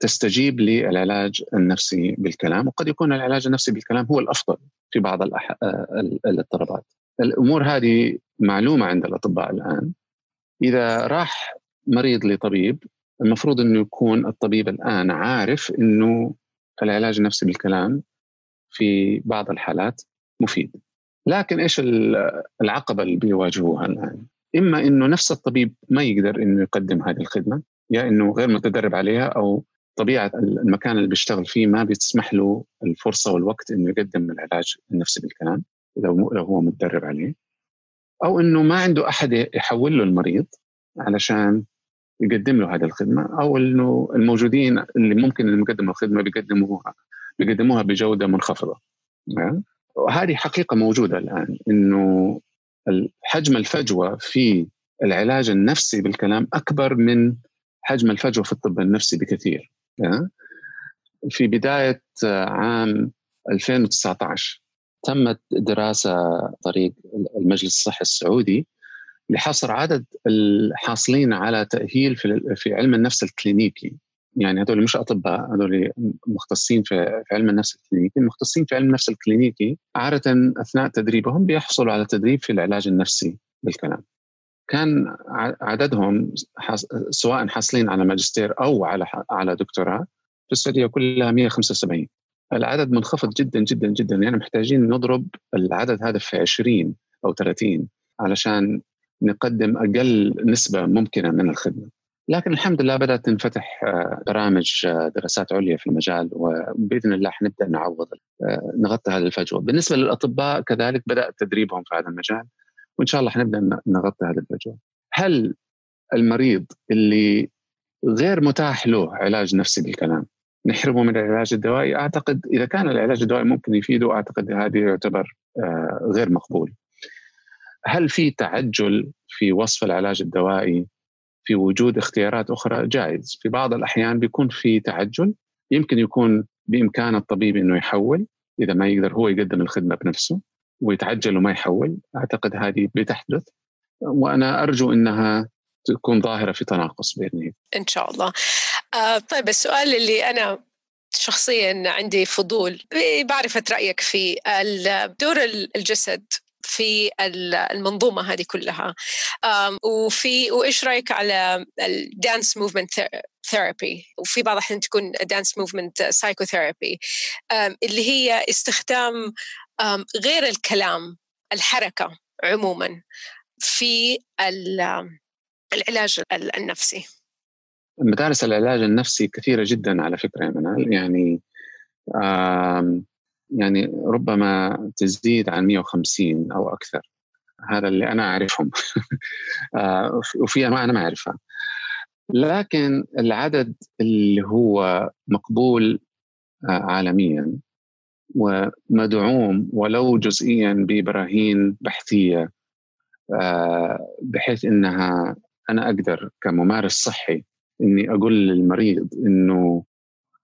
تستجيب للعلاج النفسي بالكلام وقد يكون العلاج النفسي بالكلام هو الأفضل في بعض الأح... آه، الاضطرابات. الأمور هذه معلومة عند الأطباء الآن. إذا راح مريض لطبيب المفروض إنه يكون الطبيب الآن عارف إنه العلاج النفسي بالكلام في بعض الحالات مفيد. لكن إيش العقبة اللي بيواجهوها الآن؟ إما إنه نفس الطبيب ما يقدر إنه يقدم هذه الخدمة يا إنه غير متدرب عليها أو طبيعة المكان اللي بيشتغل فيه ما بيسمح له الفرصة والوقت إنه يقدم العلاج النفسي بالكلام لو لو هو متدرب عليه. أو إنه ما عنده أحد يحول له المريض علشان يقدم له هذه الخدمة أو إنه الموجودين اللي ممكن اللي يقدموا الخدمة بيقدموها بيقدموها بجودة منخفضة. وهذه حقيقة موجودة الآن إنه حجم الفجوة في العلاج النفسي بالكلام أكبر من حجم الفجوة في الطب النفسي بكثير. في بداية عام 2019 تمت دراسة طريق المجلس الصحي السعودي لحصر عدد الحاصلين على تأهيل في في علم النفس الكلينيكي. يعني هذول مش أطباء هذول مختصين في علم النفس الكلينيكي. المختصين في علم النفس الكلينيكي عادة أثناء تدريبهم بيحصلوا على تدريب في العلاج النفسي بالكلام. كان عددهم سواء حاصلين على ماجستير أو على على دكتوراه في السعودية كلها 175 العدد منخفض جدا جدا جدا. يعني محتاجين نضرب العدد هذا في 20 أو 30 علشان نقدم أقل نسبة ممكنة من الخدمة لكن الحمد لله بدأت تنفتح آه، برامج آه، دراسات عليا في المجال وبإذن الله حنبدأ نعوض آه، نغطي هذه الفجوة، بالنسبة للأطباء كذلك بدا تدريبهم في هذا المجال وإن شاء الله حنبدأ نغطي هذه الفجوة. هل المريض اللي غير متاح له علاج نفسي بالكلام نحرمه من العلاج الدوائي أعتقد إذا كان العلاج الدوائي ممكن يفيده أعتقد هذه يعتبر غير مقبول. هل في تعجل في وصف العلاج الدوائي؟ في وجود اختيارات أخرى؟ جائز. في بعض الأحيان بيكون في تعجل. يمكن يكون بإمكان الطبيب إنه يحول إذا ما يقدر هو يقدم الخدمة بنفسه ويتعجل وما يحول. أعتقد هذه بتحدث. وأنا أرجو إنها تكون ظاهرة في تناقص بإذن إن شاء الله. آه طيب السؤال اللي أنا شخصيا عندي فضول. بمعرفة رأيك في دور الجسد. في المنظومة هذه كلها. وفي وإيش رأيك على ال dance movement therapy وفي بعض الأحيان تكون dance movement psychotherapy اللي هي استخدام غير الكلام الحركة عموما في العلاج النفسي. مدارس العلاج النفسي كثيرة جدا على فكرة يا منال. يعني يعني ربما تزيد عن 150 أو أكثر. هذا اللي أنا أعرفهم. آه، وفي أنواع أنا ما أعرفها. لكن العدد اللي هو مقبول آه، عالميا ومدعوم ولو جزئيا ببراهين بحثية آه، بحيث إنها أنا أقدر كممارس صحي إني أقول للمريض إنه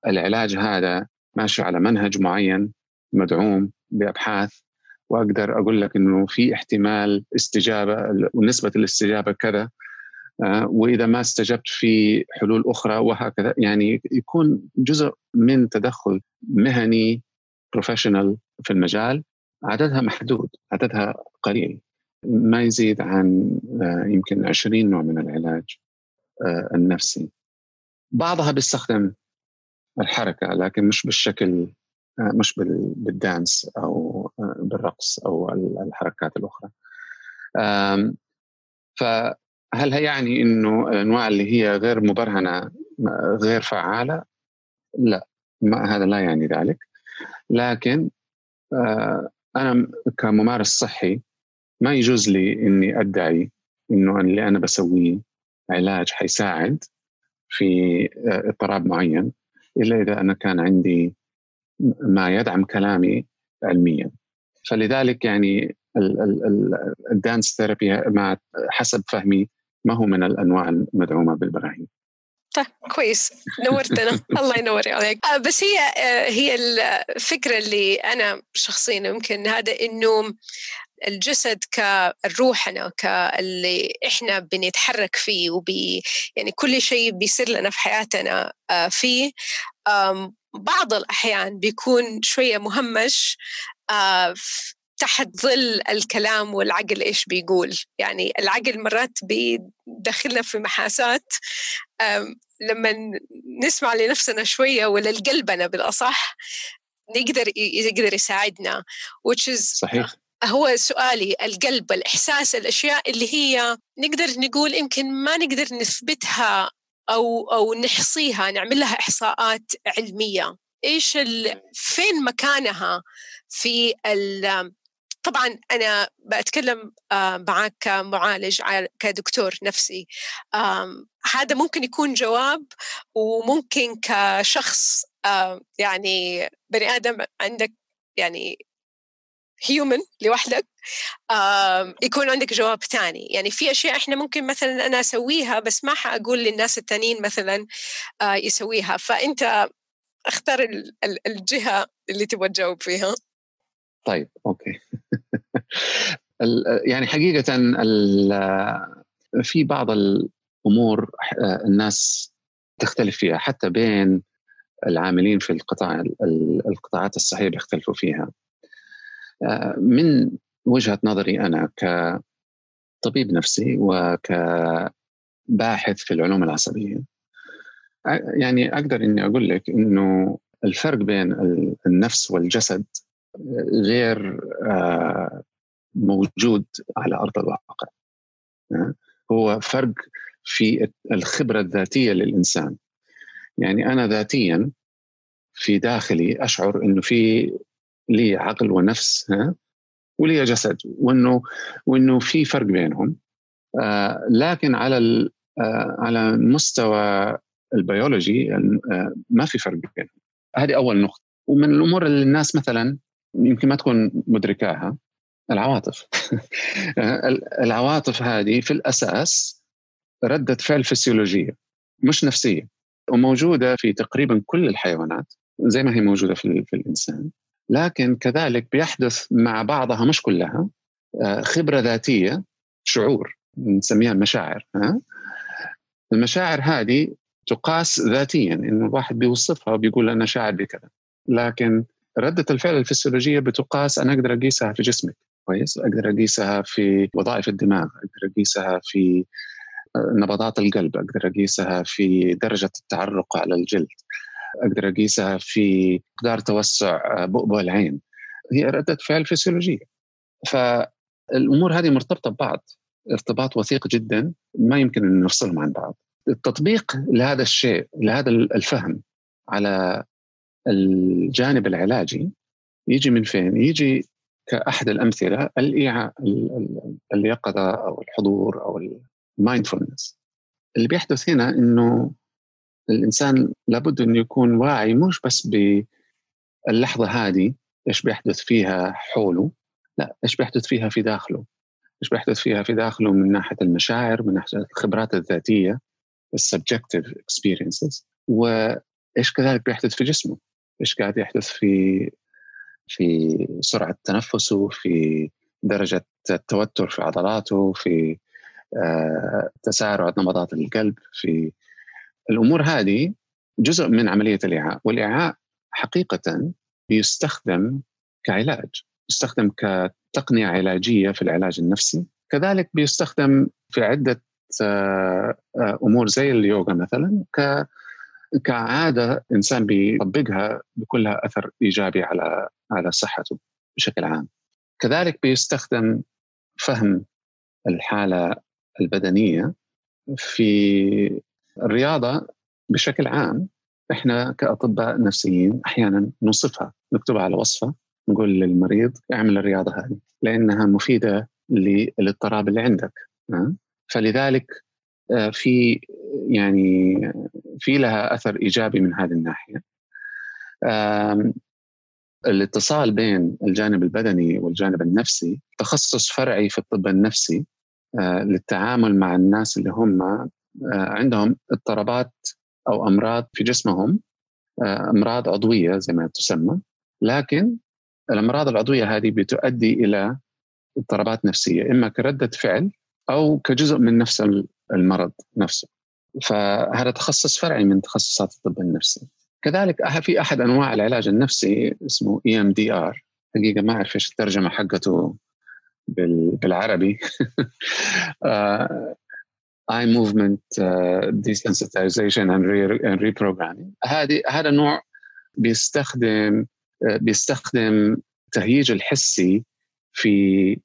العلاج هذا ماشي على منهج معين مدعوم بأبحاث وأقدر أقول لك إنه في احتمال استجابة ونسبة الاستجابة كذا آه، وإذا ما استجبت في حلول أخرى وهكذا. يعني يكون جزء من تدخل مهني بروفيشنال في المجال عددها محدود عددها قليل. ما يزيد عن آه، يمكن 20 نوع من العلاج آه، النفسي. بعضها بيستخدم الحركة لكن مش بالشكل مش بالدانس أو آه، بالرقص أو الحركات الأخرى. فهل هي يعني إنه الأنواع اللي هي غير مبرهنة غير فعالة؟ لا ما هذا لا يعني ذلك. لكن آه، أنا كممارس صحي ما يجوز لي إني أدعي إنه اللي أنا بسويه علاج حيساعد في اضطراب معين إلا إذا أنا كان عندي ما يدعم كلامي علميا. فلذلك يعني الدانس ثيرابي مع حسب فهمي ما هو من الأنواع المدعومة بالبراهين. طيب كويس. نورتنا. الله ينور عليك. آه، بس هي آه، هي الفكرة اللي أنا شخصيا يمكن هذا انه الجسد كروحنا كاللي إحنا بنتحرك فيه وبي يعني كل شيء بيصير لنا في حياتنا آه، فيه بعض الأحيان بيكون شوية مهمش آه تحت ظل الكلام والعقل إيش بيقول. يعني العقل مرات بيدخلنا في محاسات لما نسمع لنفسنا شوية ولا لقلبنا بالأصح نقدر يقدر يساعدنا. which is صحيح. هو سؤالي القلب الإحساس الأشياء اللي هي نقدر نقول يمكن ما نقدر نثبتها أو أو نحصيها نعمل لها إحصاءات علمية. إيش فين مكانها في طبعا أنا بتكلم آه، معك كمعالج كدكتور نفسي. هذا ممكن يكون جواب وممكن كشخص يعني بني آدم عندك يعني هيومن لوحدك يكون عندك جواب تاني يعني في أشياء إحنا ممكن مثلا أنا أسويها بس ما حأقول للناس التانيين مثلا آه، يسويها. فأنت اختار الجهة اللي تبغى تجاوب فيها. طيب أوكي. يعني حقيقة في بعض الأمور الناس تختلف فيها. حتى بين العاملين في القطاع القطاعات الصحية بيختلفوا فيها. من وجهة نظري أنا كطبيب نفسي وكباحث في العلوم العصبية يعني أقدر إني أقول لك إنه الفرق بين النفس والجسد غير آه، موجود على أرض الواقع. هو فرق في الخبرة الذاتية للإنسان. يعني أنا ذاتيا في داخلي أشعر إنه في لي عقل ونفس ها؟ ولي جسد وإنه وإنه في فرق بينهم. آه لكن على آه على المستوى البيولوجي آه ما في فرق بينهم. هذه أول نقطة. ومن الأمور اللي الناس مثلا يمكن ما تكون مدركاها العواطف. العواطف هذه في الأساس ردة فعل فسيولوجية مش نفسية وموجودة في تقريبا كل الحيوانات زي ما هي موجودة في, في الإنسان. لكن كذلك بيحدث مع بعضها مش كلها آه، خبرة ذاتية شعور نسميها مشاعر ها؟ المشاعر هذه تقاس ذاتيا انه الواحد بيوصفها وبيقول أنا شاعر بكذا. لكن ردة الفعل الفسيولوجية بتقاس أنا أقدر أقيسها في جسمك كويس؟ أقدر أقيسها في وظائف الدماغ أقدر أقيسها في آه، نبضات القلب أقدر أقيسها في درجة التعرق على الجلد. أقدر أقيسها في مقدار توسع آه، بؤبؤ العين. هي ردة فعل فسيولوجية. فالأمور هذه مرتبطة ببعض ارتباط وثيق جدا ما يمكن أن نفصلهم عن بعض. التطبيق لهذا الشيء لهذا الفهم على الجانب العلاجي يجي من فين؟ يجي كأحد الأمثلة الإيعاء اليقظة أو الحضور أو المايندفولنس اللي بيحدث هنا إنه الإنسان لابد أنه يكون واعي مش بس باللحظة هذه إيش بيحدث فيها حوله لا إيش بيحدث فيها في داخله. إيش بيحدث فيها في داخله من ناحية المشاعر من ناحية الخبرات الذاتية ال subjective experiences وإيش كذلك بيحدث في جسمه؟ إيش قاعد يحدث في في سرعة تنفسه في درجة التوتر في عضلاته في آه، تسارع نبضات القلب في الأمور هذه جزء من عملية الإيعاء والإيعاء حقيقة بيستخدم كعلاج يستخدم كتقنية علاجية في العلاج النفسي كذلك بيستخدم في عدة آه، أمور زي اليوغا مثلا ك كعادة إنسان بيطبقها بيكون لها أثر إيجابي على على صحته بشكل عام. كذلك بيستخدم فهم الحالة البدنية في الرياضة بشكل عام إحنا كأطباء نفسيين أحيانا نوصفها نكتبها على وصفة نقول للمريض اعمل الرياضة هذه لأنها مفيدة للاضطراب اللي عندك فلذلك آه، في يعني في لها أثر إيجابي من هذه الناحية. الاتصال بين الجانب البدني والجانب النفسي تخصص فرعي في الطب النفسي آه، للتعامل مع الناس اللي هم عندهم اضطرابات أو أمراض في جسمهم أمراض عضوية زي ما تسمى. لكن الأمراض العضوية هذه بتؤدي إلى اضطرابات نفسية إما كردة فعل أو كجزء من نفس المرض نفسه. فهذا تخصص فرعي من تخصصات الطب النفسي. كذلك في أحد أنواع العلاج النفسي اسمه EMDR حقيقة ما أعرف إيش الترجمة حقته بالعربي. eye movement re and reprogramming. هذه هذا نوع بيستخدم uh, بيستخدم التهييج الحسي في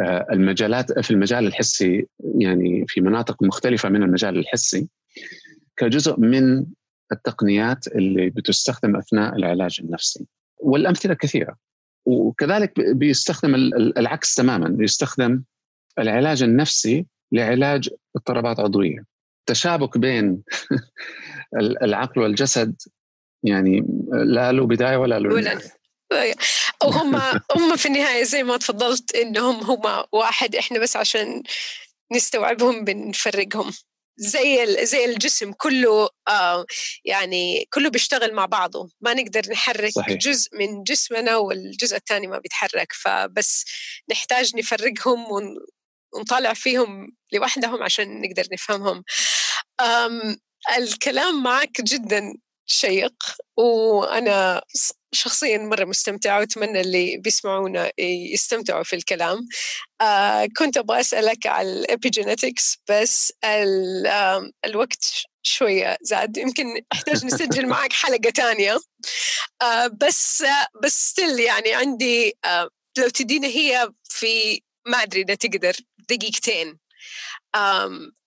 آه، المجالات في المجال الحسي يعني في مناطق مختلفة من المجال الحسي كجزء من التقنيات اللي بتستخدم أثناء العلاج النفسي. والأمثلة كثيرة. وكذلك بيستخدم العكس تماما. بيستخدم العلاج النفسي لعلاج اضطرابات عضوية. تشابك بين العقل والجسد يعني لا له بداية ولا له نهاية. وهم هم في النهاية زي ما تفضلت إنهم هم واحد إحنا بس عشان نستوعبهم بنفرقهم. زي زي الجسم كله آه يعني كله بيشتغل مع بعضه. ما نقدر نحرك صحيح. جزء من جسمنا والجزء الثاني ما بيتحرك. فبس نحتاج نفرقهم ونطالع فيهم لوحدهم عشان نقدر نفهمهم. الكلام معك جدا شيق وأنا شخصيا مرة مستمتعة وأتمنى اللي بيسمعونا يستمتعوا في الكلام. آه كنت أبغى أسألك على ال epigenetics بس الوقت شوية زاد. يمكن أحتاج نسجل معك حلقة تانية. آه بس بس still يعني عندي آه لو تدينا هي في ما أدري إذا تقدر. دقيقتين.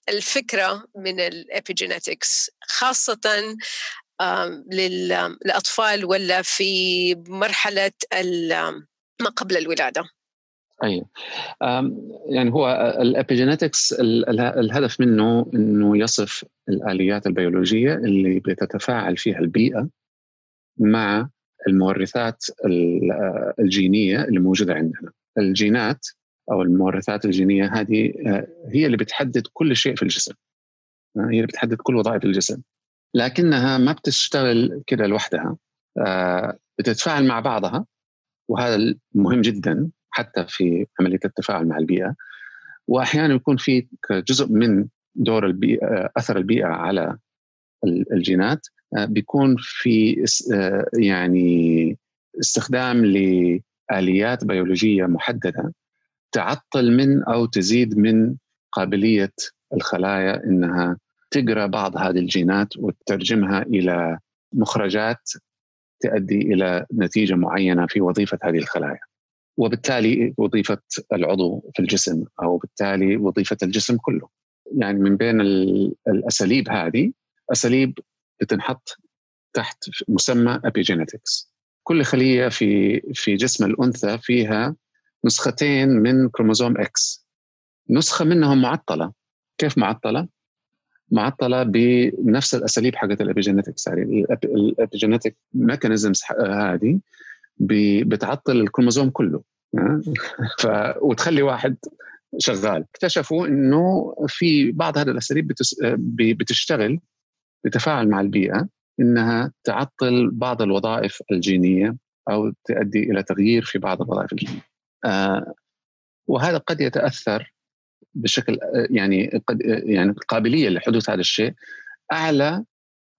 الفكرة من ال epigenetics خاصة للأطفال ولا في مرحلة ما قبل الولادة. أيوه يعني هو الإبيجينيتكس الهدف منه إنه يصف الآليات البيولوجية اللي بتتفاعل فيها البيئة مع المورثات الجينية اللي موجودة عندنا. الجينات أو المورثات الجينية هذه آه، هي اللي بتحدد كل شيء في الجسم. هي اللي بتحدد كل وظائف الجسم. لكنها ما بتشتغل كده لوحدها آه، بتتفاعل مع بعضها وهذا مهم جدا حتى في عملية التفاعل مع البيئة واحيانا يكون في جزء من دور البيئة آه، أثر البيئة على الجينات آه، بيكون في يعني استخدام لآليات بيولوجية محددة تعطل من أو تزيد من قابلية الخلايا إنها تقرأ بعض هذه الجينات وتترجمها إلى مخرجات تؤدي إلى نتيجة معينة في وظيفة هذه الخلايا. وبالتالي وظيفة العضو في الجسم أو بالتالي وظيفة الجسم كله. يعني من بين الأساليب هذه أساليب بتنحط تحت مسمى epigenetics. كل خلية في في جسم الأنثى فيها نسختين من كروموزوم X. نسخة منهم معطلة. كيف معطلة؟ معطلة بنفس الأساليب حقت ال epigenetics يعني ال epigenetic mechanisms هذه بتعطل الكروموزوم كله ف وتخلي واحد شغال اكتشفوا إنه في بعض هذه الأساليب بتشتغل بتفاعل مع البيئة إنها تعطل بعض الوظائف الجينية أو تؤدي إلى تغيير في بعض الوظائف الجينية وهذا قد يتأثر بشكل يعني قد يعني القابليه لحدوث هذا الشيء أعلى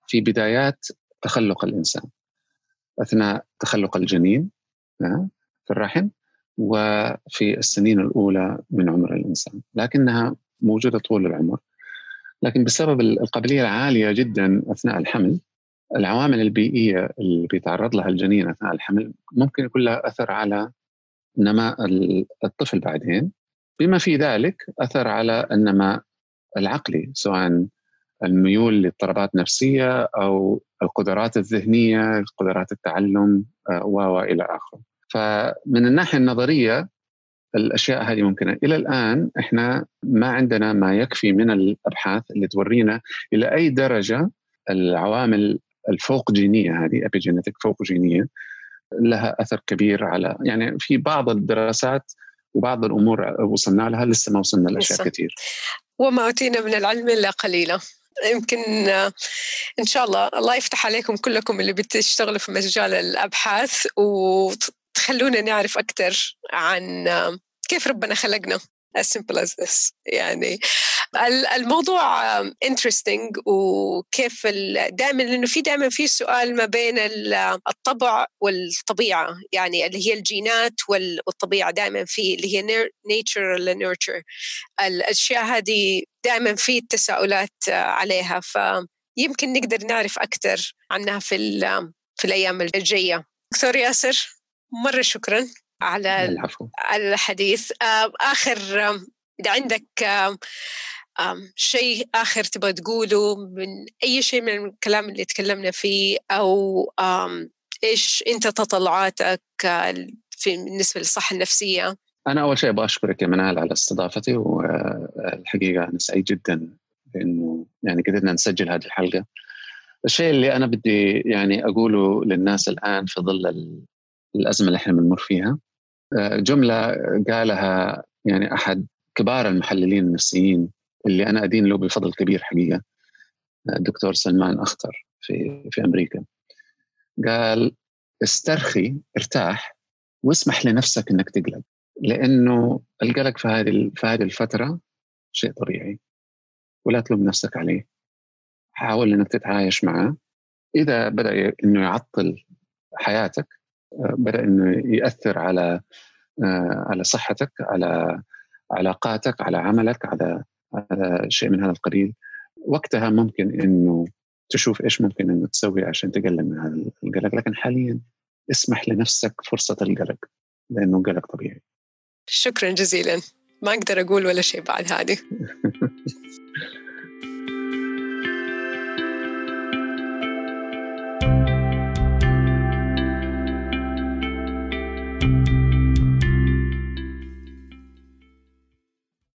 في بدايات تخلق الإنسان أثناء تخلق الجنين في الرحم وفي السنين الأولى من عمر الإنسان لكنها موجودة طول العمر لكن بسبب القابلية العالية جدا أثناء الحمل العوامل البيئية اللي بيتعرض لها الجنين أثناء الحمل ممكن يكون لها أثر على نماء الطفل بعدين بما في ذلك أثر على النماء العقلي سواء الميول لاضطرابات نفسيه أو القدرات الذهنية، قدرات التعلم آه، وإلى آخره. فمن الناحية النظرية الأشياء هذه ممكنة، إلى الآن إحنا ما عندنا ما يكفي من الأبحاث اللي تورينا إلى أي درجة العوامل الفوق جينية هذه ابيجينيتك فوق جينية لها أثر كبير على يعني في بعض الدراسات وبعض الأمور وصلنا لها لسه ما وصلنا لأشياء كثير. وما أوتينا من العلم إلا قليلا. يمكن إن شاء الله الله يفتح عليكم كلكم اللي بتشتغلوا في مجال الأبحاث وتخلونا نعرف أكثر عن كيف ربنا خلقنا. As simple as this. يعني الموضوع interesting وكيف دائما لأنه في دائما في سؤال ما بين الطبع والطبيعة يعني اللي هي الجينات والطبيعة دائما في اللي هي nature ولا nurture. الأشياء هذه دائما في تساؤلات عليها فيمكن نقدر نعرف أكثر عنها في في الأيام الجاية. دكتور ياسر مرة شكرا على العفو. الحديث. آه، آخر عندك شيء آخر تبغى تقوله من أي شيء من الكلام اللي تكلمنا فيه أو إيش أنت تطلعاتك في بالنسبة للصحة النفسية؟ أنا أول شيء أبغى أشكرك يا منال على استضافتي والحقيقة أنا سعيد جدا بأنه يعني قدرنا نسجل هذه الحلقة. الشيء اللي أنا بدي يعني أقوله للناس الآن في ظل الأزمة اللي إحنا بنمر فيها جملة قالها يعني أحد كبار المحللين النفسيين اللي أنا أدين له بفضل كبير حقيقة الدكتور سلمان أخطر في في أمريكا. قال استرخي ارتاح واسمح لنفسك إنك تقلق لأنه القلق في هذه في هذه الفترة شيء طبيعي ولا تلوم نفسك عليه. حاول إنك تتعايش معه. إذا بدأ إنه يعطل حياتك بدأ إنه يأثر على على صحتك على علاقاتك على عملك على على شيء من هذا القبيل وقتها ممكن إنه تشوف إيش ممكن إنه تسوي عشان تقلل من هذا القلق لكن حاليا اسمح لنفسك فرصة القلق لأنه قلق طبيعي. شكرا جزيلا. ما أقدر أقول ولا شيء بعد هذه.